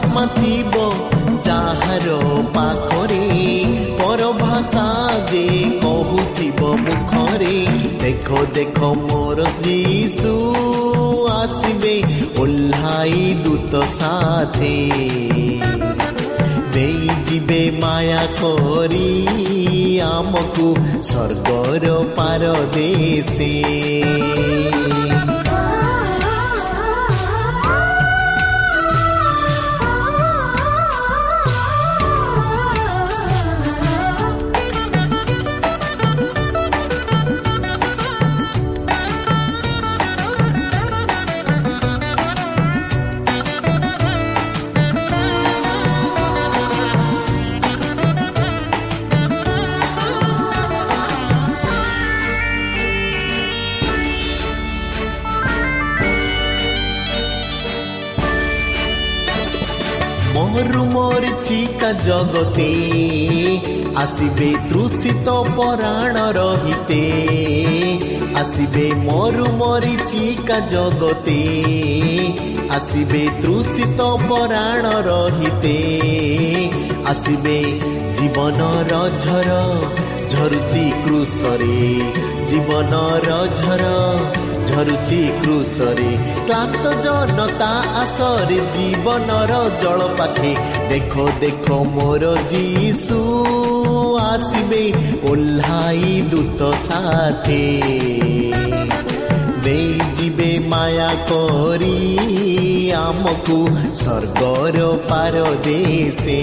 ସତ୍ୟ ଆତ୍ମା ଥିବ ଯାହାର ପାଖରେ ପରଭାଷା ଯେ କହୁଥିବ ମୁଖରେ ଦେଖ ଦେଖ ମୋର ଯୀଶୁ ଆସିବେ ଓହ୍ଲାଇ ଦୂତ ସାଥେ ନେଇଯିବେ ମାୟା କରି ଆମକୁ ସ୍ୱର୍ଗର ପାରଦେଶେ ମୋର ଚିକା ଜଗତେ ଆସିବେ ତୃଷିତ ପରାଣ ରହିତେ ଆସିବେ ମରୁ ମରି ଚିକା ଜଗତେ ଆସିବେ ତୃଷିତ ପରାଣ ରହିତେ ଆସିବେ ଜୀବନର ଝର ଝରୁଛି କୃଷରେ ଜୀବନର ଝର ଝରୁଚି କୃଷରେ। କ୍ଳାନ୍ତ ଜନତା ଆସରେ ଜୀବନର ଜଳ ପାଖେ ଦେଖ ଦେଖ ମୋର ଯୀଶୁ ଆସିବେ ଓହ୍ଲାଇ ଦୂତ ସାଥେ। ନେଇଯିବେ ମାୟା କରି ଆମକୁ ସ୍ୱର୍ଗର ପାରଦେଶେ।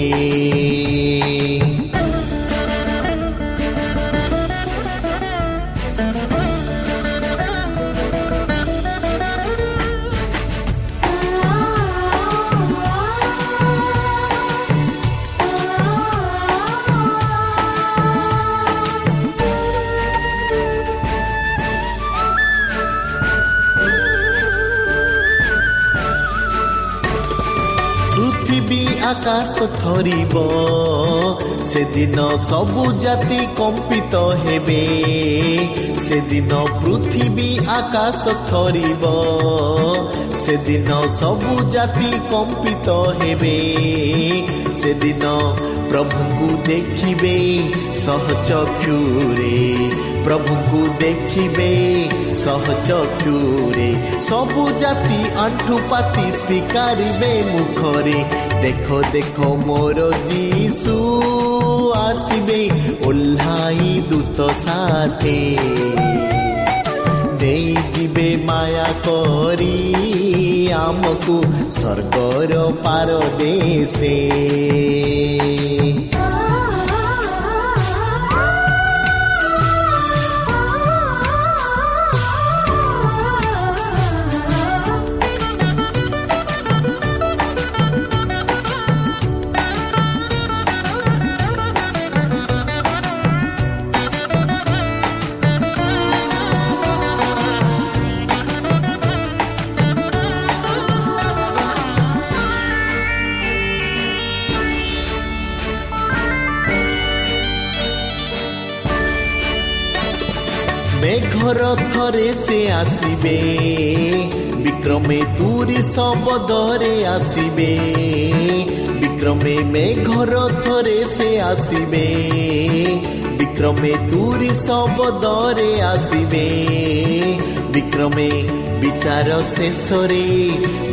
ଥରିବ ସେଦିନ ସବୁ ଜାତି କମ୍ପିତ ହେବେ ସେଦିନ ପୃଥିବୀ ଆକାଶ ଥରିବ ସେଦିନ ସବୁ ଜାତି କମ୍ପିତ ହେବେ ସେଦିନ ପ୍ରଭୁଙ୍କୁ ଦେଖିବେ ସହଚକ୍ଷୁରେ ପ୍ରଭୁଙ୍କୁ ଦେଖିବେ ସହଚକ୍ଷୁରେ ସବୁ ଜାତି ଆଣ୍ଠୁ ପାତି ସ୍ୱୀକାରିବେ ମୁଖରେ। ଦେଖ ଦେଖ ମୋର ଯୀଶୁ ଆସିବେ ଓହ୍ଲାଇ ଦୂତ ସାଥେ। ନେଇଯିବେ ମାୟା କରି ଆମକୁ ସ୍ୱର୍ଗର ପାରଦେଶେ। ମେଘର ଥରେ ସେ ଆସିବେ ବିକ୍ରମେ ତୁରି ଶବଦରେ ଆସିବେ ବିକ୍ରମେ ମେଘର ଥରେ ସେ ଆସିବେ ବିକ୍ରମେ ତୁରି ଶବଦରେ ଆସିବେ ବିକ୍ରମେ ବିଚାର ଶେଷରେ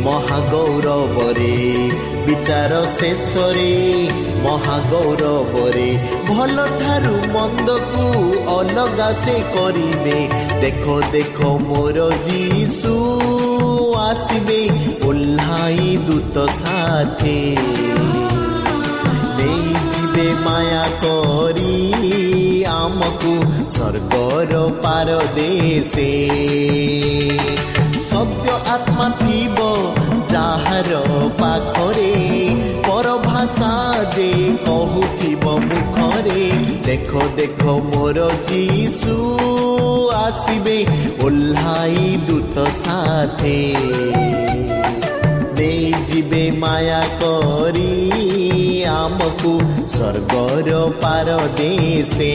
ମହାଗୌରବରେ ବିଚାର ଶେଷରେ ମହାଗୌରବରେ ଭଲ ଠାରୁ ମନ୍ଦକୁ ଅଲଗା ସେ କରିବେ ଦେଖ ଦେଖ ମୋର ଯୀଶୁ ଆସିବେ ଓହ୍ଲାଇ ଦୂତ ସାଥେ ନେଇଯିବେ ମାୟା କରି ଆମକୁ ସ୍ୱର୍ଗର ପାର ଦେଶେ ସତ୍ୟ ଆତ୍ମା ଥିବ ଯାହାର ପାଖରେ ପରଭାଷା ଯେ କହୁଥିବ ମୁଖରେ ଦେଖ ଦେଖ ମୋର ଯୀଶୁ ଆସିବେ ଓହ୍ଲାଇ ଦୂତ ସାଥେ ନେଇଯିବେ ମାୟା କରି ଆମକୁ ସ୍ୱର୍ଗର ପାର ଦେଶେ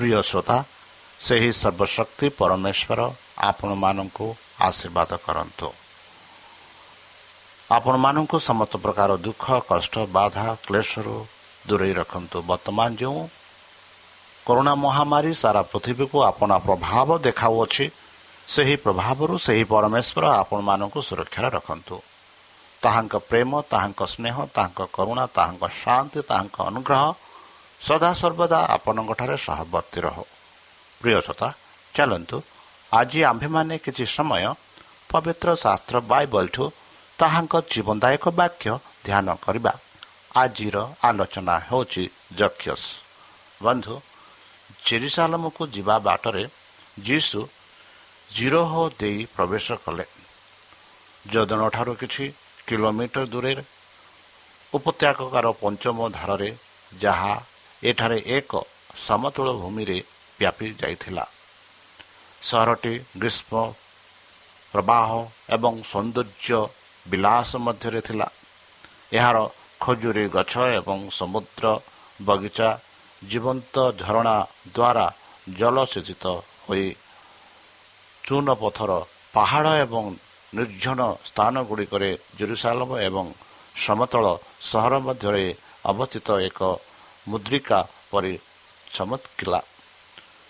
ପ୍ରିୟ ଶ୍ରୋତା ସେହି ସର୍ବଶକ୍ତି ପରମେଶ୍ୱର ଆପଣମାନଙ୍କୁ ଆଶୀର୍ବାଦ କରନ୍ତୁ। ଆପଣମାନଙ୍କୁ ସମସ୍ତ ପ୍ରକାର ଦୁଃଖ କଷ୍ଟ ବାଧା କ୍ଲେଶରୁ ଦୂରେଇ ରଖନ୍ତୁ। ବର୍ତ୍ତମାନ ଯେଉଁ କରୋନା ମହାମାରୀ ସାରା ପୃଥିବୀକୁ ଆପଣା ପ୍ରଭାବ ଦେଖାଉଅଛି ସେହି ପ୍ରଭାବରୁ ସେହି ପରମେଶ୍ୱର ଆପଣମାନଙ୍କୁ ସୁରକ୍ଷାରେ ରଖନ୍ତୁ। ତାହାଙ୍କ ପ୍ରେମ ତାହାଙ୍କ ସ୍ନେହ ତାହାଙ୍କ କରୁଣା ତାହାଙ୍କ ଶାନ୍ତି ତାହାଙ୍କ ଅନୁଗ୍ରହ ସଦାସର୍ବଦା ଆପଣଙ୍କଠାରେ ସହବର୍ତ୍ତୀ ରହୁ। ପ୍ରିୟସତା ଚାଲନ୍ତୁ। ଆଜି ଆମ୍ଭେମାନେ କିଛି ସମୟ ପବିତ୍ର ଶାସ୍ତ୍ର ବାଇବଲଠୁ ତାହାଙ୍କ ଜୀବନଦାୟକ ବାକ୍ୟ ଧ୍ୟାନ କରିବା। ଆଜିର ଆଲୋଚନା ହେଉଛି ଯକ୍ଷସ୍। ବନ୍ଧୁ ଜେରୁସାଲମକୁ ଯିବା ବାଟରେ ଯୀଶୁ ଜିରୋହ ଦେଇ ପ୍ରବେଶ କଲେ। ଯଦନଠାରୁ କିଛି କିଲୋମିଟର ଦୂରରେ ଉପତ୍ୟକାର ପଞ୍ଚମ ଧାରରେ ଯାହା ଏଠାରେ ଏକ ସମତଳ ଭୂମିରେ ବ୍ୟାପି ଯାଇଥିଲା। ସହରଟି ଗ୍ରୀଷ୍ମ ପ୍ରବାହ ଏବଂ ସୌନ୍ଦର୍ଯ୍ୟ ବିଳାସ ମଧ୍ୟରେ ଥିଲା। ଏହାର ଖଜୁରୀ ଗଛ ଏବଂ ସମୁଦ୍ର ବଗିଚା ଜୀବନ୍ତ ଝରଣା ଦ୍ୱାରା ଜଳସେଚିତ ହୋଇ ଚୂନ ପଥର ପାହାଡ଼ ଏବଂ ନିର୍ଜନ ସ୍ଥାନ ଗୁଡ଼ିକରେ ଜେରୁସାଲମ ଏବଂ ସମତଳ ସହର ମଧ୍ୟରେ ଅବସ୍ଥିତ ଏକ ମୁଦ୍ରିକା ପରି ଚମତ୍କିଲା।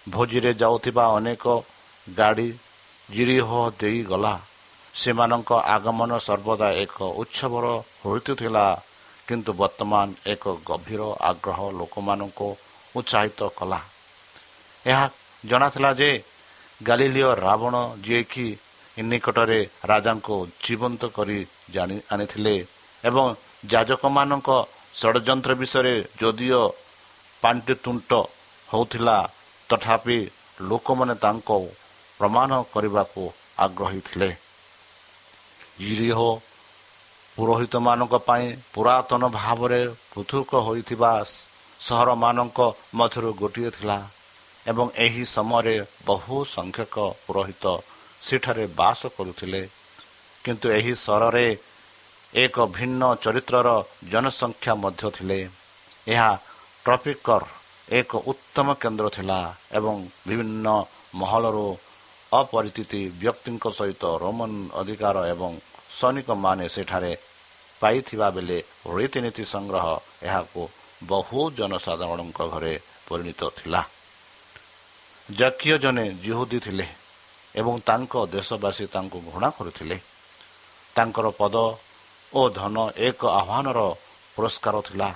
ଭୋଜିରେ ଯାଉଥିବା ଅନେକ ଗାଡ଼ି ଜିରିହ ଦେଇଗଲା। ସେମାନଙ୍କ ଆଗମନ ସର୍ବଦା ଏକ ଉତ୍ସବର ହୋଇଥିଲା କିନ୍ତୁ ବର୍ତ୍ତମାନ ଏକ ଗଭୀର ଆଗ୍ରହ ଲୋକମାନଙ୍କୁ ଉତ୍ସାହିତ କଲା। ଏହା ଜଣାଥିଲା ଯେ ଗାଲିଲିଓ ରାବଣ ଯିଏକି ନିକଟରେ ରାଜାଙ୍କୁ ଜୀବନ୍ତ କରି ଜାଣି ଆଣିଥିଲେ ଏବଂ ଯାଜକମାନଙ୍କ ଷଡ଼ଯନ୍ତ୍ର ବିଷୟରେ ଯଦିଓ ପାଣ୍ଟିତୁଣ୍ଟ ହେଉଥିଲା ତଥାପି ଲୋକମାନେ ତାଙ୍କୁ ପ୍ରମାଣ କରିବାକୁ ଆଗ୍ରହୀ ଥିଲେ ଜିରିହ ପୁରୋହିତମାନଙ୍କ ପାଇଁ ପୁରାତନ ଭାବରେ ପୃଥକ ହୋଇଥିବା ସହରମାନଙ୍କ ମଧ୍ୟରୁ ଗୋଟିଏ ଥିଲା ଏବଂ ଏହି ସମୟରେ ବହୁ ସଂଖ୍ୟକ ପୁରୋହିତ ସେଠାରେ ବାସ କରୁଥିଲେ କିନ୍ତୁ ଏହି ସହରରେ ଏକ ଭିନ୍ନ ଚରିତ୍ରର ଜନସଂଖ୍ୟା ମଧ୍ୟ ଥିଲେ। ଏହା ଟ୍ରପିକର ଏକ ଉତ୍ତମ କେନ୍ଦ୍ର ଥିଲା ଏବଂ ବିଭିନ୍ନ ମହଲରୁ ଅପରିଚିତି ବ୍ୟକ୍ତିଙ୍କ ସହିତ ରୋମନ ଅଧିକାର ଏବଂ ସୈନିକମାନେ ସେଠାରେ ପାଇଥିବା ବେଳେ ରୀତିନୀତି ସଂଗ୍ରହ ଏହାକୁ ବହୁ ଜନସାଧାରଣଙ୍କ ଘରେ ପରିଣତ ଥିଲା। ଜାକିୟ ଜଣେ ଜିହୁଦୀ ଥିଲେ ଏବଂ ତାଙ୍କ ଦେଶବାସୀ ତାଙ୍କୁ ଘୃଣା କରୁଥିଲେ। ତାଙ୍କର ପଦ ଓ ଧନ ଏକ ଆହ୍ୱାନର ପୁରସ୍କାର ଥିଲା।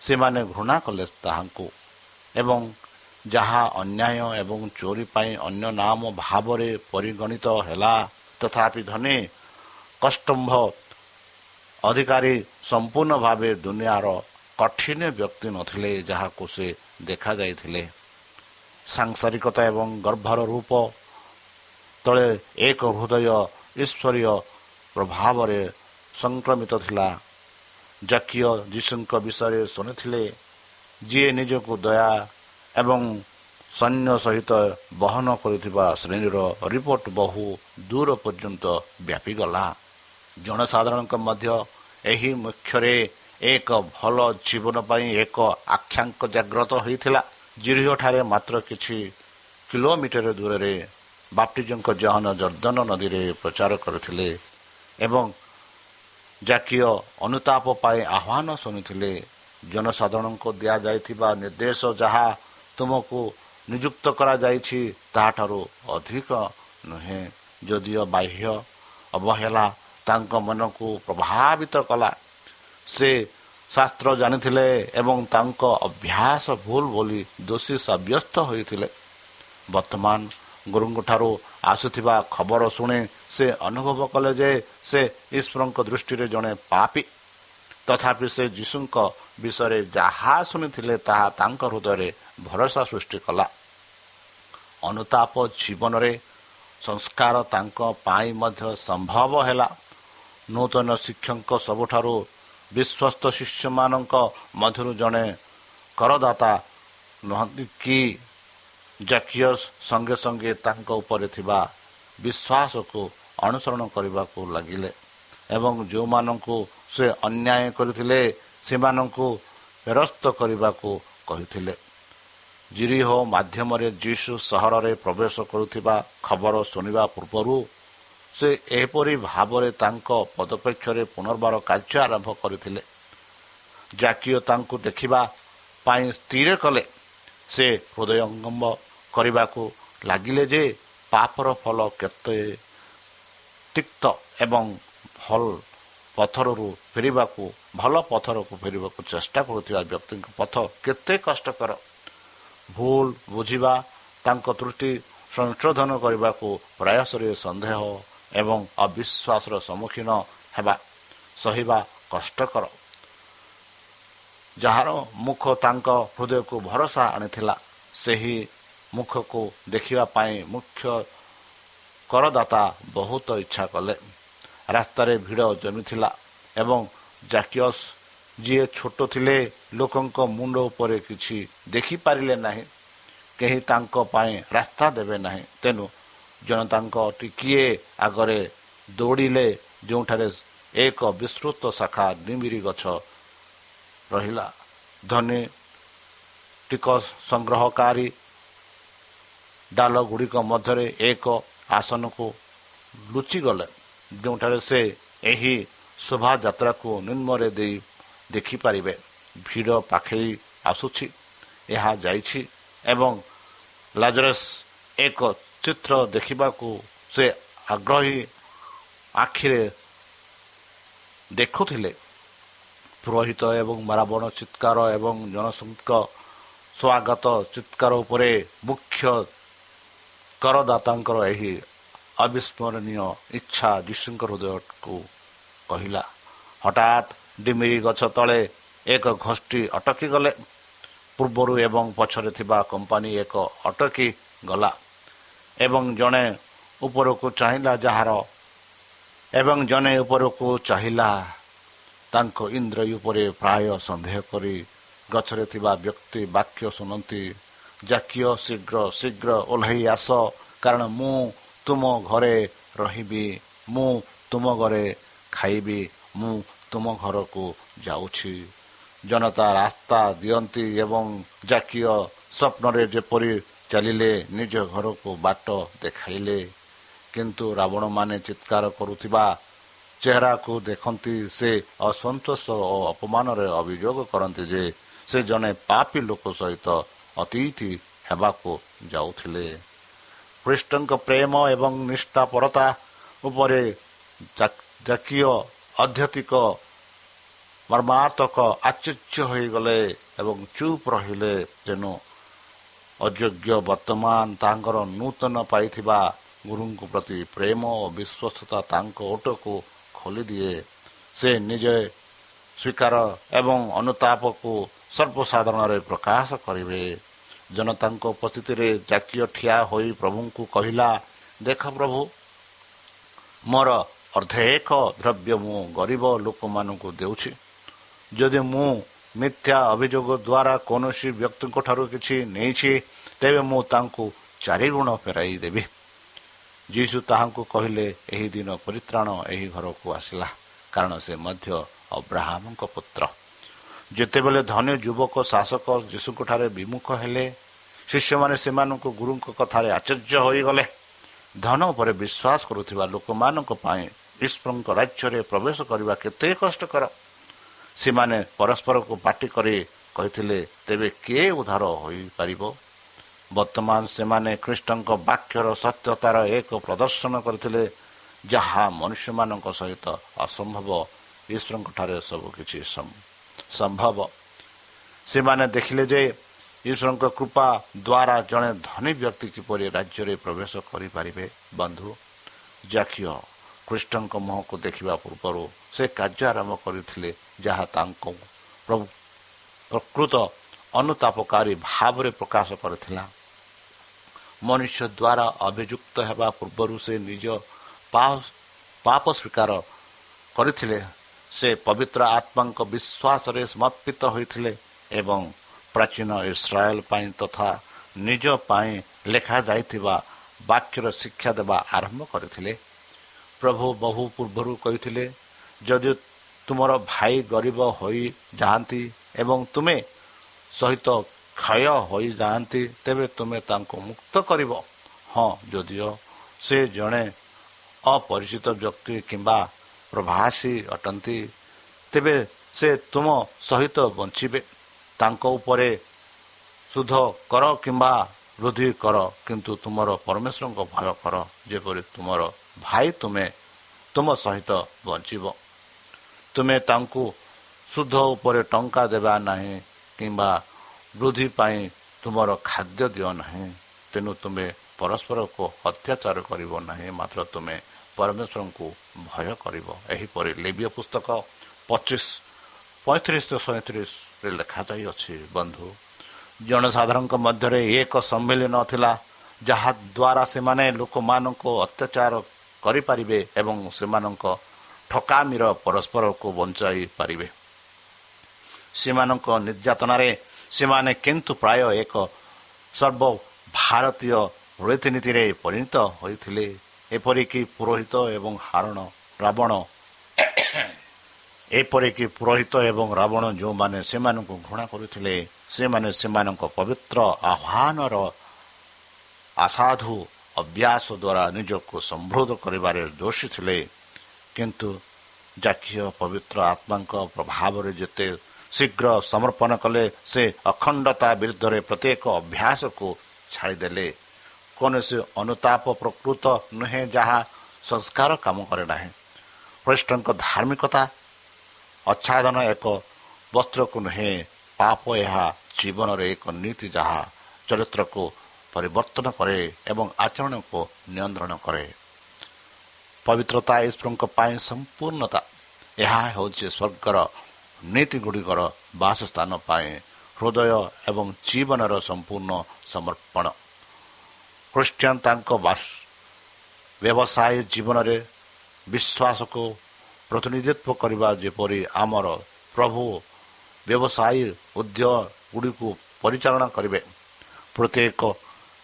ସେମାନେ ଘୃଣା କଲେ ତାହାଙ୍କୁ ଏବଂ ଯାହା ଅନ୍ୟାୟ ଏବଂ ଚୋରି ପାଇଁ ଅନ୍ୟ ନାମ ଭାବରେ ପରିଗଣିତ ହେଲା ତଥାପି ଧନୀ କଷ୍ଟମ୍ଭ ଅଧିକାରୀ ସମ୍ପୂର୍ଣ୍ଣ ଭାବେ ଦୁନିଆର କଠିନ ବ୍ୟକ୍ତି ନଥିଲେ ଯାହାକୁ ସେ ଦେଖାଯାଇଥିଲେ। ସାଂସାରିକତା ଏବଂ ଗର୍ଭର ରୂପ ତଳେ ଏକ ହୃଦୟ ଈଶ୍ୱରୀୟ ପ୍ରଭାବରେ ସଂକ୍ରମିତ ଥିଲା ଜାକିୟ ଯୀଶୁଙ୍କ ବିଷୟରେ ଶୁଣିଥିଲେ। ଯିଏ ନିଜକୁ ଦୟା ଏବଂ ସୈନ୍ୟ ସହିତ ବହନ କରିଥିବା ଶ୍ରେଣୀର ରିପୋର୍ଟ ବହୁ ଦୂର ପର୍ଯ୍ୟନ୍ତ ବ୍ୟାପିଗଲା। ଜନସାଧାରଣଙ୍କ ମଧ୍ୟ ଏହି ମୁଖ୍ୟରେ ଏକ ଭଲ ଜୀବନ ପାଇଁ ଏକ ଆଖ୍ୟାଙ୍କ ଜାଗ୍ରତ ହୋଇଥିଲା। ଜିରିହଠାରେ ମାତ୍ର କିଛି କିଲୋମିଟର ଦୂରରେ ବାପ୍ଟିଜଙ୍କ ଜହନ ଜର୍ଦ୍ଦନ ନଦୀରେ ପ୍ରଚାର କରିଥିଲେ ଏବଂ ଜାତୀୟ ଅନୁତାପ ପାଇଁ ଆହ୍ୱାନ ଶୁଣିଥିଲେ। ଜନସାଧାରଣଙ୍କୁ ଦିଆଯାଇଥିବା ନିର୍ଦ୍ଦେଶ ଯାହା ତୁମକୁ ନିଯୁକ୍ତ କରାଯାଇଛି ତାହାଠାରୁ ଅଧିକ ନୁହେଁ। ଯଦିଓ ବାହ୍ୟ ଅବହେଳା ତାଙ୍କ ମନକୁ ପ୍ରଭାବିତ କଲା ସେ ଶାସ୍ତ୍ର ଜାଣିଥିଲେ ଏବଂ ତାଙ୍କ ଅଭ୍ୟାସ ଭୁଲ ବୋଲି ଦୋଷୀ ସାବ୍ୟସ୍ତ ହୋଇଥିଲେ। ବର୍ତ୍ତମାନ ଗୁରୁଙ୍କଠାରୁ ଆସୁଥିବା ଖବର ଶୁଣି ସେ ଅନୁଭବ କଲେ ଯେ ସେ ଈଶ୍ୱରଙ୍କ ଦୃଷ୍ଟିରେ ଜଣେ ପାପି। ତଥାପି ସେ ଯୀଶୁଙ୍କ ବିଷୟରେ ଯାହା ଶୁଣିଥିଲେ ତାହା ତାଙ୍କ ହୃଦୟରେ ଭରସା ସୃଷ୍ଟି କଲା। ଅନୁତାପ ଜୀବନରେ ସଂସ୍କାର ତାଙ୍କ ପାଇଁ ମଧ୍ୟ ସମ୍ଭବ ହେଲା। ନୂତନ ଶିକ୍ଷକ ସବୁଠାରୁ ବିଶ୍ୱସ୍ତ ଶିଷ୍ୟମାନଙ୍କ ମଧ୍ୟରୁ ଜଣେ କରଦାତା ନୁହନ୍ତି କି? ଜାକିୟସ୍ ସଙ୍ଗେ ସଙ୍ଗେ ତାଙ୍କ ଉପରେ ଥିବା ବିଶ୍ୱାସକୁ ଅନୁସରଣ କରିବାକୁ ଲାଗିଲେ ଏବଂ ଯେଉଁମାନଙ୍କୁ ସେ ଅନ୍ୟାୟ କରିଥିଲେ ସେମାନଙ୍କୁ ଫେରସ୍ତ କରିବାକୁ କହିଥିଲେ। ଜିରିହ ମାଧ୍ୟମରେ ଯୀଶୁ ସହରରେ ପ୍ରବେଶ କରୁଥିବା ଖବର ଶୁଣିବା ପୂର୍ବରୁ ସେ ଏହିପରି ଭାବରେ ତାଙ୍କ ପଦପେକ୍ଷରେ ପୁନର୍ବାର କାର୍ଯ୍ୟ ଆରମ୍ଭ କରିଥିଲେ। ଜାତୀୟ ତାଙ୍କୁ ଦେଖିବା ପାଇଁ ସ୍ଥିର କଲେ। ସେ ହୃଦୟଙ୍ଗମ କରିବାକୁ ଲାଗିଲେ ଯେ ପାପର ଫଳ କେତେ ତିକ୍ତ ଏବଂ ଭଲ ପଥରରୁ ଫେରିବାକୁ ଭଲ ପଥରକୁ ଫେରିବାକୁ ଚେଷ୍ଟା କରୁଥିବା ବ୍ୟକ୍ତିଙ୍କ ପଥ କେତେ କଷ୍ଟକର। ଭୁଲ ବୁଝିବା ତାଙ୍କ ତ୍ରୁଟି ସଂଶୋଧନ କରିବାକୁ ପ୍ରୟାସରେ ସନ୍ଦେହ ଏବଂ ଅବିଶ୍ୱାସର ସମ୍ମୁଖୀନ ହେବା ସହିବା କଷ୍ଟକର। ଯାହାର ମୁଖ ତାଙ୍କ ହୃଦୟକୁ ଭରସା ଆଣିଥିଲା ସେହି ମୁଖକୁ ଦେଖିବା ପାଇଁ ମୁଖ୍ୟ କରଦାତା ବହୁତ ଇଚ୍ଛା କଲେ। ରାସ୍ତାରେ ଭିଡ଼ ଜମିଥିଲା ଏବଂ ଜାକିୟସ୍ ଯିଏ ଛୋଟ ଥିଲେ ଲୋକଙ୍କ ମୁଣ୍ଡ ଉପରେ କିଛି ଦେଖିପାରିଲେ ନାହିଁ। କେହି ତାଙ୍କ ପାଇଁ ରାସ୍ତା ଦେବେ ନାହିଁ। ତେଣୁ ଜନତାଙ୍କ ଟିକିଏ ଆଗରେ ଦୌଡ଼ିଲେ ଯେଉଁଠାରେ ଏକ ବିସ୍ତୃତ ଶାଖା ନିମିରି ଗଛ ରହିଲା। ଧନୀ ଟିକସ ସଂଗ୍ରହକାରୀ ଡାଲ ଗୁଡ଼ିକ ମଧ୍ୟରେ ଏକ ଆସନକୁ ଲୁଚିଗଲେ। ଯେଉଁଠାରେ ସେ ଏହି ଶୋଭାଯାତ୍ରାକୁ ନିମ୍ନରେ ଦେଇ ଦେଖିପାରିବେ। ଭିଡ଼ ପାଖେଇ ଆସୁଛି ଏହା ଯାଇଛି ଏବଂ ଲାଜରସ୍ ଏକ ଚିତ୍ର ଦେଖିବାକୁ ସେ ଆଗ୍ରହୀ ଆଖିରେ ଦେଖୁଥିଲେ। ପୁରୋହିତ ଏବଂ ରାବଣ ଚିତ୍କାର ଏବଂ ଜନସଂଙ୍କ ସ୍ୱାଗତ ଚିତ୍କାର ଉପରେ ମୁଖ୍ୟ କରଦାତାଙ୍କର ଏହି ଅବିସ୍ମରଣୀୟ ଇଚ୍ଛା ଯୀଶୁଙ୍କ ହୃଦୟକୁ କହିଲା ହଠାତ୍ ଡିମିରି ଗଛ ତଳେ ଏକ ଘୋଷ୍ଠୀ ଅଟକି ଗଲେ ପୂର୍ବରୁ ଏବଂ ପଛରେ ଥିବା କମ୍ପାନୀ ଏକ ଅଟକି ଗଲା ଏବଂ ଜଣେ ଉପରକୁ ଚାହିଁଲା ଯାହାର ଏବଂ ଜଣେ ଉପରକୁ ଚାହିଁଲା ତାଙ୍କ ଇନ୍ଦ୍ରୟ ଉପରେ ପ୍ରାୟ ସନ୍ଦେହ କରି ଗଛରେ ଥିବା ବ୍ୟକ୍ତି ବାକ୍ୟ ଶୁଣନ୍ତି ଜାକିୟ ଶୀଘ୍ର ଶୀଘ୍ର ଓହ୍ଲାଇ ଆସ କାରଣ ମୁଁ ତୁମ ଘରେ ରହିବି ମୁଁ ତୁମ ଘରେ ଖାଇବି ମୁଁ ତୁମ ଘରକୁ ଯାଉଛି। ଜନତା ରାସ୍ତା ଦିଅନ୍ତି ଏବଂ ଜାକିୟ ସ୍ୱପ୍ନରେ ଯେପରି ଚାଲିଲେ ନିଜ ଘରକୁ ବାଟ ଦେଖାଇଲେ। କିନ୍ତୁ ରାବଣମାନେ ଚିତ୍କାର କରୁଥିବା ଚେହେରାକୁ ଦେଖନ୍ତି ସେ ଅସନ୍ତୋଷ ଓ ଅପମାନରେ ଅଭିଯୋଗ କରନ୍ତି ଯେ ସେ ଜଣେ ପାପୀ ଲୋକ ସହିତ ଅତିଥି ହେବାକୁ ଯାଉଥିଲେ। ଖ୍ରୀଷ୍ଟଙ୍କ ପ୍ରେମ ଏବଂ ନିଷ୍ଠାପରତା ଉପରେ ଜାତୀୟ ଅଧ୍ୟତିକ ମର୍ମାତ୍ମକ ଆଶ୍ଚର୍ଯ୍ୟ ହୋଇଗଲେ ଏବଂ ଚୁପ୍ ରହିଲେ। ତେଣୁ ଅଯୋଗ୍ୟ ବର୍ତ୍ତମାନ ତାଙ୍କର ନୂତନ ପାଇଥିବା ଗୁରୁଙ୍କ ପ୍ରତି ପ୍ରେମ ଓ ବିଶ୍ୱସ୍ତତା ତାଙ୍କ ଓଟକୁ ଖୋଲିଦିଏ। ସେ ନିଜେ ସ୍ୱୀକାର ଏବଂ ଅନୁତାପକୁ ସର୍ବସାଧାରଣରେ ପ୍ରକାଶ କରିବେ। ଜନତାଙ୍କ ଉପସ୍ଥିତିରେ ଜାତୀୟ ଠିଆ ହୋଇ ପ୍ରଭୁଙ୍କୁ କହିଲା ଦେଖ ପ୍ରଭୁ ମୋର ଅର୍ଦ୍ଧେକ ଦ୍ରବ୍ୟ ମୁଁ ଗରିବ ଲୋକମାନଙ୍କୁ ଦେଉଛି। ଯଦି ମୁଁ ମିଥ୍ୟା ଅଭିଯୋଗ ଦ୍ୱାରା କୌଣସି ବ୍ୟକ୍ତିଙ୍କ ଠାରୁ କିଛି ନେଇଛି ତେବେ ମୁଁ ତାଙ୍କୁ ଚାରିଗୁଣ ଫେରାଇ ଦେବି। ଯୀଶୁ ତାହାଙ୍କୁ କହିଲେ ଏହି ଦିନ ପରିତ୍ରାଣ ଏହି ଘରକୁ ଆସିଲା କାରଣ ସେ ମଧ୍ୟ ଅବ୍ରାହ୍ମଙ୍କ ପୁତ୍ର। ଯେତେବେଳେ ଧନୀ ଯୁବକ ଶାସକ ଯୀଶୁଙ୍କଠାରେ ବିମୁଖ ହେଲେ ଶିଷ୍ୟମାନେ ସେମାନଙ୍କୁ ଗୁରୁଙ୍କ କଥାରେ ଆଚର୍ଯ୍ୟ ହୋଇଗଲେ। ଧନ ଉପରେ ବିଶ୍ୱାସ କରୁଥିବା ଲୋକମାନଙ୍କ ପାଇଁ ଈଶ୍ୱରଙ୍କ ରାଜ୍ୟରେ ପ୍ରବେଶ କରିବା କେତେ କଷ୍ଟକର। ସେମାନେ ପରସ୍ପରକୁ ପାଟି କରି କହିଥିଲେ ତେବେ କିଏ ଉଦ୍ଧାର ହୋଇପାରିବ? ବର୍ତ୍ତମାନ ସେମାନେ ଖ୍ରୀଷ୍ଟଙ୍କ ବାକ୍ୟର ସତ୍ୟତାର ଏକ ପ୍ରଦର୍ଶନ କରିଥିଲେ ଯାହା ମନୁଷ୍ୟମାନଙ୍କ ସହିତ ଅସମ୍ଭବ। ଈଶ୍ୱରଙ୍କଠାରେ ସବୁକିଛି ସମ୍ଭବ। ସେମାନେ ଦେଖିଲେ ଯେ ଈଶ୍ୱରଙ୍କ କୃପା ଦ୍ୱାରା ଜଣେ ଧନୀ ବ୍ୟକ୍ତି କିପରି ରାଜ୍ୟରେ ପ୍ରବେଶ କରିପାରିବେ ବନ୍ଧୁ? ଜାକିଅ ଖ୍ରୀଷ୍ଟଙ୍କ ମୁହଁକୁ ଦେଖିବା ପୂର୍ବରୁ ସେ କାର୍ଯ୍ୟ ଆରମ୍ଭ କରିଥିଲେ ଯାହା ତାଙ୍କୁ ପ୍ରକୃତ ଅନୁତାପକାରୀ ଭାବରେ ପ୍ରକାଶ କରିଥିଲା। ମନୁଷ୍ୟ ଦ୍ୱାରା ଅଭିଯୁକ୍ତ ହେବା ପୂର୍ବରୁ ସେ ନିଜ ପାପ ସ୍ୱୀକାର କରିଥିଲେ। ସେ ପବିତ୍ର ଆତ୍ମାଙ୍କ ବିଶ୍ୱାସରେ ସମର୍ପିତ ହୋଇଥିଲେ ଏବଂ ପ୍ରାଚୀନ ଇସ୍ରାଏଲ ପାଇଁ ତଥା ନିଜ ପାଇଁ ଲେଖାଯାଇଥିବା ବାକ୍ୟର ଶିକ୍ଷା ଦେବା ଆରମ୍ଭ କରିଥିଲେ। ପ୍ରଭୁ ବହୁ ପୂର୍ବରୁ କହିଥିଲେ ଯଦି ତୁମର ଭାଇ ଗରିବ ହୋଇଯାଆନ୍ତି ଏବଂ ତୁମେ ସହିତ କ୍ଷୟ ହୋଇଯାଆନ୍ତି ତେବେ ତୁମେ ତାଙ୍କୁ ମୁକ୍ତ କରିବ। ହଁ ଯଦିଓ ସେ ଜଣେ ଅପରିଚିତ ବ୍ୟକ୍ତି କିମ୍ବା ପ୍ରଭାସୀ ଅଟନ୍ତି। ତେବେ ସେ ତୁମ ସହିତ ବଞ୍ଚିବେ। ତାଙ୍କ ଉପରେ ଶୁଦ୍ଧ କର କିମ୍ବା ବୃଦ୍ଧି କର କିନ୍ତୁ ତୁମର ପରମେଶ୍ୱରଙ୍କ ଭୟ କର ଯେପରି ତୁମର ଭାଇ ତୁମେ ତୁମ ସହିତ ବଞ୍ଚିବ। ତୁମେ ତାଙ୍କୁ ଶୁଦ୍ଧ ଉପରେ ଟଙ୍କା ଦେବା ନାହିଁ କିମ୍ବା ବୃଦ୍ଧି ପାଇଁ ତୁମର ଖାଦ୍ୟ ଦିଅ ନାହିଁ। ତେଣୁ ତୁମେ ପରସ୍ପରକୁ ଅତ୍ୟାଚାର କରିବ ନାହିଁ ମାତ୍ର ତୁମେ ପରମେଶ୍ୱରଙ୍କୁ ଭୟ କରିବ ଏହିପରି ଲେବିୟ ପୁସ୍ତକ ପଚିଶ ପଇଁତିରିଶ ସଇଁତିରିଶରେ ଲେଖାଯାଇଅଛି ବନ୍ଧୁ। ଜନସାଧାରଣଙ୍କ ମଧ୍ୟରେ ଏକ ସମ୍ମିଳନୀ ଥିଲା ଯାହାଦ୍ୱାରା ସେମାନେ ଲୋକମାନଙ୍କୁ ଅତ୍ୟାଚାର କରିପାରିବେ ଏବଂ ସେମାନଙ୍କ ଠକାମିର ପରସ୍ପରକୁ ବଞ୍ଚାଇ ପାରିବେ। ସେମାନଙ୍କ ନିର୍ଯାତନାରେ ସେମାନେ କିନ୍ତୁ ପ୍ରାୟ ଏକ ସର୍ବ ଭାରତୀୟ ରୀତିନୀତିରେ ପରିଣତ ହୋଇଥିଲେ। ଏପରିକି ପୁରୋହିତ ଏବଂ ହାରଣ ରାବଣ ଏପରିକି ପୁରୋହିତ ଏବଂ ରାବଣ ଯେଉଁମାନେ ସେମାନଙ୍କୁ ଘୃଣା କରୁଥିଲେ ସେମାନେ ସେମାନଙ୍କ ପବିତ୍ର ଆହ୍ୱାନର ଆସାଧୁ ଅଭ୍ୟାସ ଦ୍ୱାରା ନିଜକୁ ସମୃଦ୍ଧ କରିବାରେ ଦୋଷୀ ଥିଲେ। କିନ୍ତୁ ଜାତୀୟ ପବିତ୍ର ଆତ୍ମାଙ୍କ ପ୍ରଭାବରେ ଯେତେ ଶୀଘ୍ର ସମର୍ପଣ କଲେ ସେ ଅଖଣ୍ଡତା ବିରୁଦ୍ଧରେ ପ୍ରତ୍ୟେକ ଅଭ୍ୟାସକୁ ଛାଡ଼ିଦେଲେ। କୌଣସି ଅନୁତାପ ପ୍ରକୃତ ନୁହେଁ ଯାହା ସଂସ୍କାର କାମ କରେ ନାହିଁ। ଖ୍ରୀଷ୍ଟଙ୍କ ଧାର୍ମିକତା ଆଚ୍ଛାଦନ ଏକ ବସ୍ତ୍ରକୁ ନୁହେଁ ପାପ ଏହା ଜୀବନରେ ଏକ ନୀତି ଯାହା ଚରିତ୍ରକୁ ପରିବର୍ତ୍ତନ କରେ ଏବଂ ଆଚରଣକୁ ନିୟନ୍ତ୍ରଣ କରେ। ପବିତ୍ରତା ଈଶ୍ୱରଙ୍କ ପାଇଁ ସମ୍ପୂର୍ଣ୍ଣତା ଏହା ହେଉଛି ସ୍ୱର୍ଗର ନୀତିଗୁଡ଼ିକର ବାସସ୍ଥାନ ପାଇଁ ହୃଦୟ ଏବଂ ଜୀବନର ସମ୍ପୂର୍ଣ୍ଣ ସମର୍ପଣ। ଖ୍ରୀଷ୍ଟିଆନ ତାଙ୍କ ବ୍ୟବସାୟ ଜୀବନରେ ବିଶ୍ୱାସକୁ ପ୍ରତିନିଧିତ୍ୱ କରିବା ଯେପରି ଆମର ପ୍ରଭୁ ବ୍ୟବସାୟୀ ଉଦ୍ୟୋଗ ଗୁଡ଼ିକୁ ପରିଚାଳନା କରିବେ ପ୍ରତ୍ୟେକ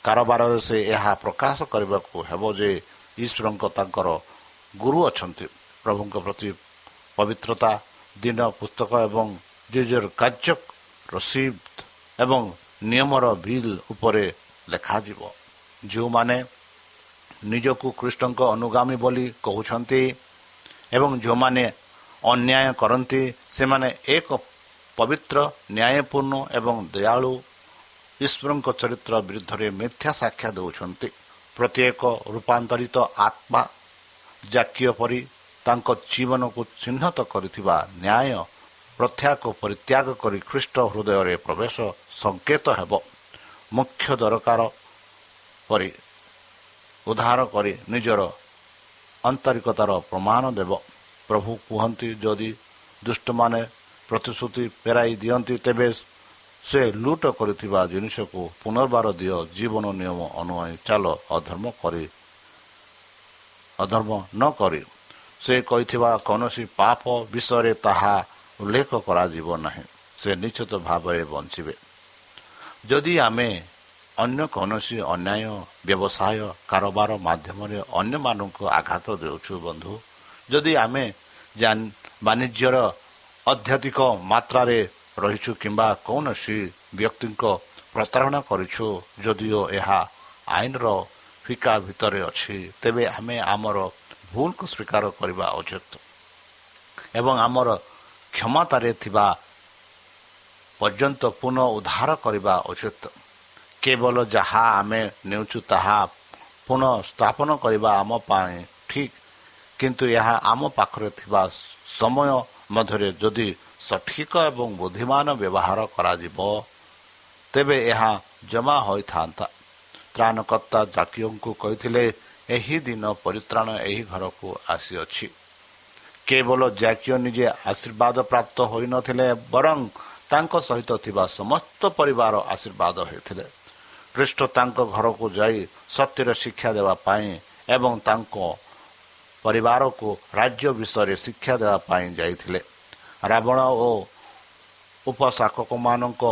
କାରବାରରେ ସେ ଏହା ପ୍ରକାଶ କରିବାକୁ ହେବ ଯେ ଈଶ୍ୱରଙ୍କ ତାଙ୍କର ଗୁରୁ ଅଛନ୍ତି ପ୍ରଭୁଙ୍କ ପ୍ରତି ପବିତ୍ରତା ଦିନ ପୁସ୍ତକ ଏବଂ ଜେଜର କାର୍ଯ୍ୟ ରସିଦ ଏବଂ ନିୟମର ବିଲ୍ ଉପରେ ଲେଖାଯିବ ଯେଉଁମାନେ ନିଜକୁ କୃଷ୍ଣଙ୍କ ଅନୁଗାମୀ ବୋଲି କହୁଛନ୍ତି ଏବଂ ଯେଉଁମାନେ ଅନ୍ୟାୟ କରନ୍ତି ସେମାନେ ଏକ ପବିତ୍ର ନ୍ୟାୟପୂର୍ଣ୍ଣ ଏବଂ ଦୟାଳୁ ଈଶ୍ୱରଙ୍କ ଚରିତ୍ର ବିରୁଦ୍ଧରେ ମିଥ୍ୟା ସାକ୍ଷା ଦେଉଛନ୍ତି। ପ୍ରତ୍ୟେକ ରୂପାନ୍ତରିତ ଆତ୍ମା ଜାତୀୟ ପରି ତାଙ୍କ ଜୀବନକୁ ଚିହ୍ନଟ କରିଥିବା ନ୍ୟାୟ ପ୍ରତ୍ୟାକୁ ପରିତ୍ୟାଗ କରି ଖ୍ରୀଷ୍ଟ ହୃଦୟରେ ପ୍ରବେଶ ସଂକେତ ହେବ। ମୁଖ୍ୟ ଦରକାର ପରି ଉଦ୍ଧାର କରି ନିଜର ଆନ୍ତରିକତାର ପ୍ରମାଣ ଦେବ। ପ୍ରଭୁ କୁହନ୍ତି ଯଦି ଦୁଷ୍ଟମାନେ ପ୍ରତିଶ୍ରୁତି ଫେରାଇ ଦିଅନ୍ତି ତେବେ ସେ ଲୁଟ କରିଥିବା ଜିନିଷକୁ ପୁନର୍ବାର ଦିଅ। ଜୀବନ ନିୟମ ଅନୁଯାୟୀ ଚାଲ ଅଧର୍ମ କରି ଅଧର୍ମ ନ କରି। ସେ କହିଥିବା କୌଣସି ପାପ ବିଷୟରେ ତାହା ଉଲ୍ଲେଖ କରାଯିବ ନାହିଁ। ସେ ନିଶ୍ଚିତ ଭାବରେ ବଞ୍ଚିବେ। ଯଦି ଆମେ ଅନ୍ୟ କୌଣସି ଅନ୍ୟାୟ ବ୍ୟବସାୟ କାରବାର ମାଧ୍ୟମରେ ଅନ୍ୟମାନଙ୍କୁ ଆଘାତ ଦେଉଛୁ ବନ୍ଧୁ। ଯଦି ଆମେ ବାଣିଜ୍ୟର ଅତ୍ୟଧିକ ମାତ୍ରାରେ ରହିଛୁ କିମ୍ବା କୌଣସି ବ୍ୟକ୍ତିଙ୍କ ପ୍ରତାରଣା କରିଛୁ ଯଦିଓ ଏହା ଆଇନର ଫିକା ଭିତରେ ଅଛି ତେବେ ଆମେ ଆମର ଭୁଲକୁ ସ୍ୱୀକାର କରିବା ଉଚିତ। ଏବଂ ଆମର କ୍ଷମତାରେ ଥିବା ପର୍ଯ୍ୟନ୍ତ ପୁନଃ ଉଦ୍ଧାର କରିବା ଉଚିତ। କେବଳ ଯାହା ଆମେ ନେଉଛୁ ତାହା ପୁନଃ ସ୍ଥାପନ କରିବା ଆମ ପାଇଁ ଠିକ୍। କିନ୍ତୁ ଏହା ଆମ ପାଖରେ ଥିବା ସମୟ ମଧ୍ୟରେ ଯଦି ସଠିକ ଏବଂ ବୁଦ୍ଧିମାନ ବ୍ୟବହାର କରାଯିବ ତେବେ ଏହା ଜମା ହୋଇଥାନ୍ତା। ତ୍ରାଣକର୍ତ୍ତା ଜାକିଓଙ୍କୁ କହିଥିଲେ ଏହି ଦିନ ପରିତ୍ରାଣ ଏହି ଘରକୁ ଆସିଅଛି। କେବଳ ଜାକିଓ ନିଜେ ଆଶୀର୍ବାଦ ପ୍ରାପ୍ତ ହୋଇନଥିଲେ ବରଂ ତାଙ୍କ ସହିତ ଥିବା ସମସ୍ତ ପରିବାର ଆଶୀର୍ବାଦ ହୋଇଥିଲେ। ଖ୍ରୀଷ୍ଟ ତାଙ୍କ ଘରକୁ ଯାଇ ସତ୍ୟର ଶିକ୍ଷା ଦେବା ପାଇଁ ଏବଂ ତାଙ୍କ ପରିବାରକୁ ରାଜ୍ୟ ବିଷୟରେ ଶିକ୍ଷା ଦେବା ପାଇଁ ଯାଇଥିଲେ। ରାବଣ ଓ ଉପଶାସକମାନଙ୍କ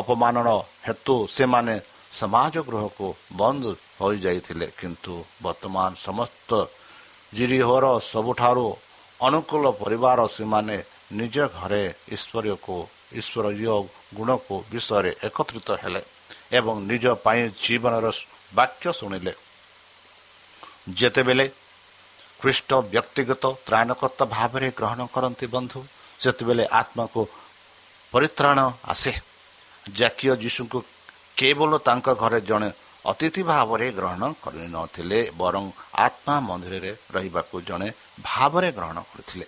ଅପମାନର ହେତୁ ସେମାନେ ସମାଜ ଗୃହକୁ ବନ୍ଦ ହୋଇଯାଇଥିଲେ। କିନ୍ତୁ ବର୍ତ୍ତମାନ ସମସ୍ତ ଜିରିହୋର ସବୁଠାରୁ ଅନୁକୂଳ ପରିବାର ସେମାନେ ନିଜ ଘରେ ଈଶ୍ୱରୀୟକୁ ଈଶ୍ୱରୀୟ ଗୁଣକୁ ବିଷୟରେ ଏକତ୍ରିତ ହେଲେ। ଏବଂ ନିଜ ପାଇଁ ଜୀବନର ବାକ୍ୟ ଶୁଣିଲେ। ଯେତେବେଳେ ଖ୍ରୀଷ୍ଟ ବ୍ୟକ୍ତିଗତ ତ୍ରାଣକର୍ତ୍ତା ଭାବରେ ଗ୍ରହଣ କରନ୍ତି ବନ୍ଧୁ ସେତେବେଳେ ଆତ୍ମାକୁ ପରିତ୍ରାଣ ଆସେ। ଜାତୀୟ ଯୀଶୁଙ୍କୁ କେବଳ ତାଙ୍କ ଘରେ ଜଣେ ଅତିଥି ଭାବରେ ଗ୍ରହଣ କରିନଥିଲେ ବରଂ ଆତ୍ମା ମନ୍ଦିରରେ ରହିବାକୁ ଜଣେ ଭାବରେ ଗ୍ରହଣ କରିଥିଲେ।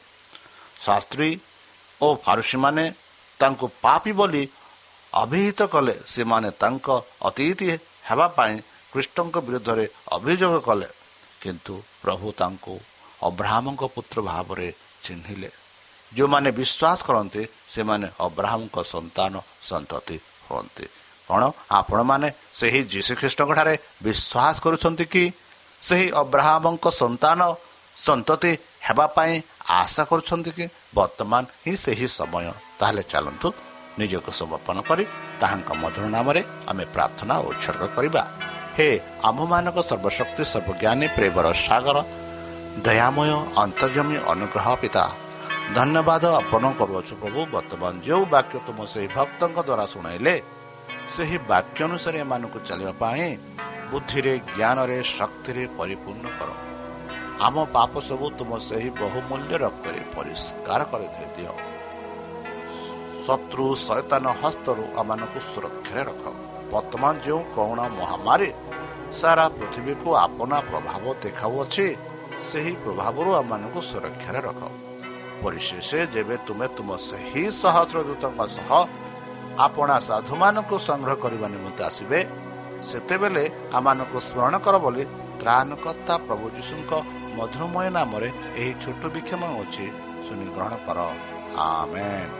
ଶାସ୍ତ୍ରୀ ଓ ଫାରୁସୀମାନେ ତାଙ୍କୁ ପାପି ବୋଲି ଅଭିହିତ କଲେ ସେମାନେ ତାଙ୍କ ଅତିଥି ହେବା ପାଇଁ କୃଷ୍ଣଙ୍କ ବିରୁଦ୍ଧରେ ଅଭିଯୋଗ କଲେ। କିନ୍ତୁ ପ୍ରଭୁ ତାଙ୍କୁ ଅବ୍ରାହ୍ମଙ୍କ ପୁତ୍ର ଭାବରେ ଚିହ୍ନିଲେ। ଯେଉଁମାନେ ବିଶ୍ୱାସ କରନ୍ତି ସେମାନେ ଅବ୍ରାହ୍ମଙ୍କ ସନ୍ତାନ ସନ୍ତତି ହୁଅନ୍ତି। କ'ଣ ଆପଣମାନେ ସେହି ଯୀଶୁଖ୍ରୀଷ୍ଟଙ୍କ ଠାରେ ବିଶ୍ୱାସ କରୁଛନ୍ତି କି? ସେହି ଅବ୍ରାହ୍ମଙ୍କ ସନ୍ତାନ ସନ୍ତତି ହେବା ପାଇଁ ଆଶା କରୁଛନ୍ତି କି? ବର୍ତ୍ତମାନ ହିଁ ସେହି ସମୟ। ତାହେଲେ ଚାଲନ୍ତୁ ନିଜକୁ ସମର୍ପଣ କରି ତାହାଙ୍କ ମଧୁର ନାମରେ ଆମେ ପ୍ରାର୍ଥନା ଉତ୍ସର୍ଗ କରିବା। ହେ ଆମମାନଙ୍କ ସର୍ବଶକ୍ତି ସର୍ବଜ୍ଞାନୀ ପ୍ରେମର ସାଗର ଦୟାମୟ ଅନ୍ତର୍ଜମୀ ଅନୁଗ୍ରହ ପିତା ଧନ୍ୟବାଦ ଅର୍ପଣ କରୁଅଛୁ ପ୍ରଭୁ ବର୍ତ୍ତମାନ ଯେଉଁ ବାକ୍ୟ ତୁମ ସେହି ଭକ୍ତଙ୍କ ଦ୍ୱାରା ଶୁଣାଇଲେ ସେହି ବାକ୍ୟ ଅନୁସାରେ ଏମାନଙ୍କୁ ଚାଲିବା ପାଇଁ ବୁଦ୍ଧିରେ ଜ୍ଞାନରେ ଶକ୍ତିରେ ପରିପୂର୍ଣ୍ଣ କର। ଆମ ପାପ ସବୁ ତୁମ ସେହି ବହୁମୂଲ୍ୟ ରକ୍ତରେ ପରିଷ୍କାର କରିଦେଇ ଦିଅ। ଶତ୍ରୁ ସୈତାନ ହସ୍ତରୁ ଆମମାନଙ୍କୁ ସୁରକ୍ଷାରେ ରଖ। ବର୍ତ୍ତମାନ ଯେଉଁ କରୁଣା ମହାମାରୀ ସାରା ପୃଥିବୀକୁ ଆପଣା ପ୍ରଭାବ ଦେଖାଉଅଛି ସେହି ପ୍ରଭାବରୁ ଆମମାନଙ୍କୁ ସୁରକ୍ଷାରେ ରଖ। ପରିଶେଷ ଯେବେ ତୁମେ ତୁମ ସେହି ସହସ୍ର ଦୂତଙ୍କ ସହ ଆପଣା ସାଧୁମାନଙ୍କୁ ସଂଗ୍ରହ କରିବା ନିମନ୍ତେ ଆସିବେ ସେତେବେଳେ ଆମମାନଙ୍କୁ ସ୍ମରଣ କର ବୋଲି ତ୍ରାଣକର୍ତ୍ତା ପ୍ରଭୁ ଯୀଶୁଙ୍କ ମଧୁରମୟ ନାମରେ ଏହି ଛୋଟ ବିକ୍ଷମ ଅଛି ଶୁଣି ଗ୍ରହଣ କର। ଆମେନ୍।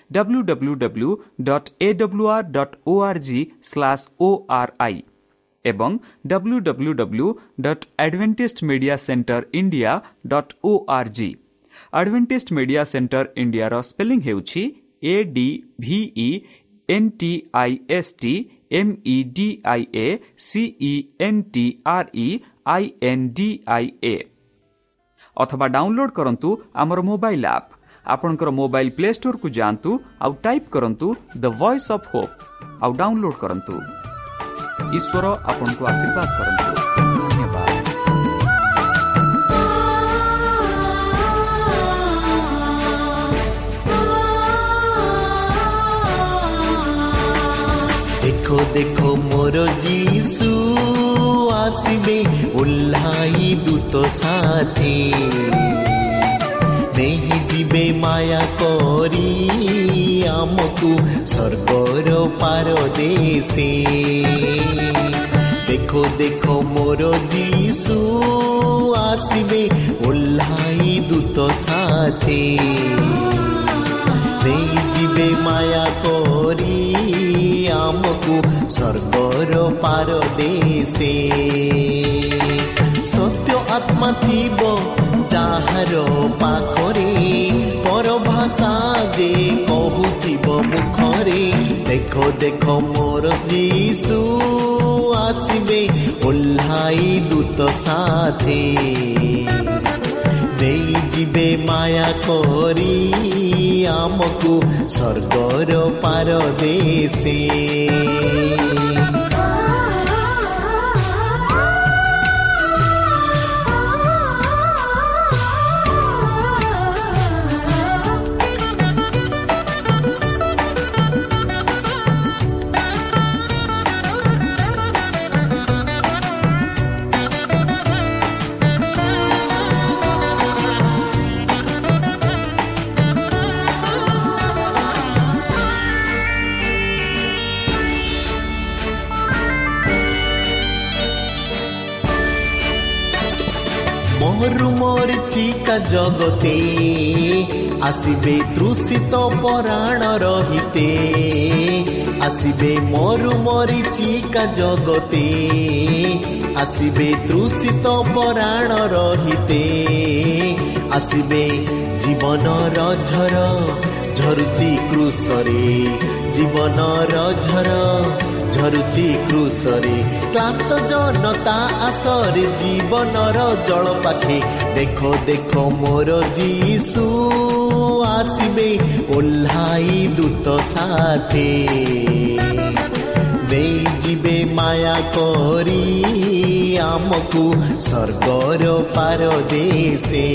W W W dot A W R dot O R G slash O R I ଏବଂ W W W dot Adventist media centre India dot O R G Adventist media centre ଇଣ୍ଡିଆର ସ୍ପେଲିଂ ହେଉଛି A D VE N T I S T M E D I A CE N T R E I N D I A ଅଥବା download କରନ୍ତୁ ଆମର mobile app ଆପଣଙ୍କର mobile play ଷ୍ଟୋରକୁ ଯାଆନ୍ତୁ ଆଉ type କରନ୍ତୁ ଦ ଭଏସ୍ ଅଫ୍ ହୋପ୍ ଆଉ download କରନ୍ତୁ ଈଶ୍ୱର ଆପଣଙ୍କୁ ଆଶୀର୍ବାଦ କରନ୍ତୁ ଧନ୍ୟବାଦ ଦେଖ ଦେଖ ମୋର ଯୀଶୁ ଆସିବେ ଓହ୍ଲାଇ ଦୂତ ସାଥୀ ନେଇ ଯିବେ ମାୟା କରି ଆମକୁ ସ୍ୱର୍ଗର ପାର ଦେଶେ ଦେଖ ଦେଖ ମୋର ଯୀଶୁ ଆସିବେ ଓହ୍ଲାଇ ଦୂତ ସାଥୀ ନେଇଯିବେ ମାୟା କରି ଆମକୁ ସ୍ୱର୍ଗର ପାର ଦେଶେ ସତ୍ୟ ଆତ୍ମା ଥିବ ଯାହାର ପାଖରେ ପରଭାଷା ଯେ କହୁଥିବ ମୁଖରେ ଦେଖ ଦେଖ ମୋର ଯୀଶୁ ଆସିବେ ଓହ୍ଲାଇ ଦୂତ ସାଥେ ଦେଇଯିବେ ମାୟା କରି ଆମକୁ ସ୍ୱର୍ଗର ପାର ଜଗତେ। ଆସିବେ ତୃଷିତ ପରାଣ ରହିତେ। ଆସିବେ ମରୁ ମରିଚିକା ଜଗତେ। ଆସିବେ ତୃଷିତ ପରାଣ ରହିତେ। ଆସିବେ ଜୀବନର ଝର ଝରୁଛି କୃଷରେ। ଜୀବନର ଝର ଝରୁଛି କୃଷରେ। କ୍ଲାନ୍ତ ଜନତା ଆସରେ ଜୀବନର ଜଳ ପାଖେ ଦେଖ ଦେଖ ମୋର ଯୀଶୁ ଆସିବେ ଓହ୍ଲାଇ ଦୂତ ସାଥେ। ଦେଇଯିବେ ମାୟା କରି ଆମକୁ ସ୍ୱର୍ଗର ପାର ଦେଶେ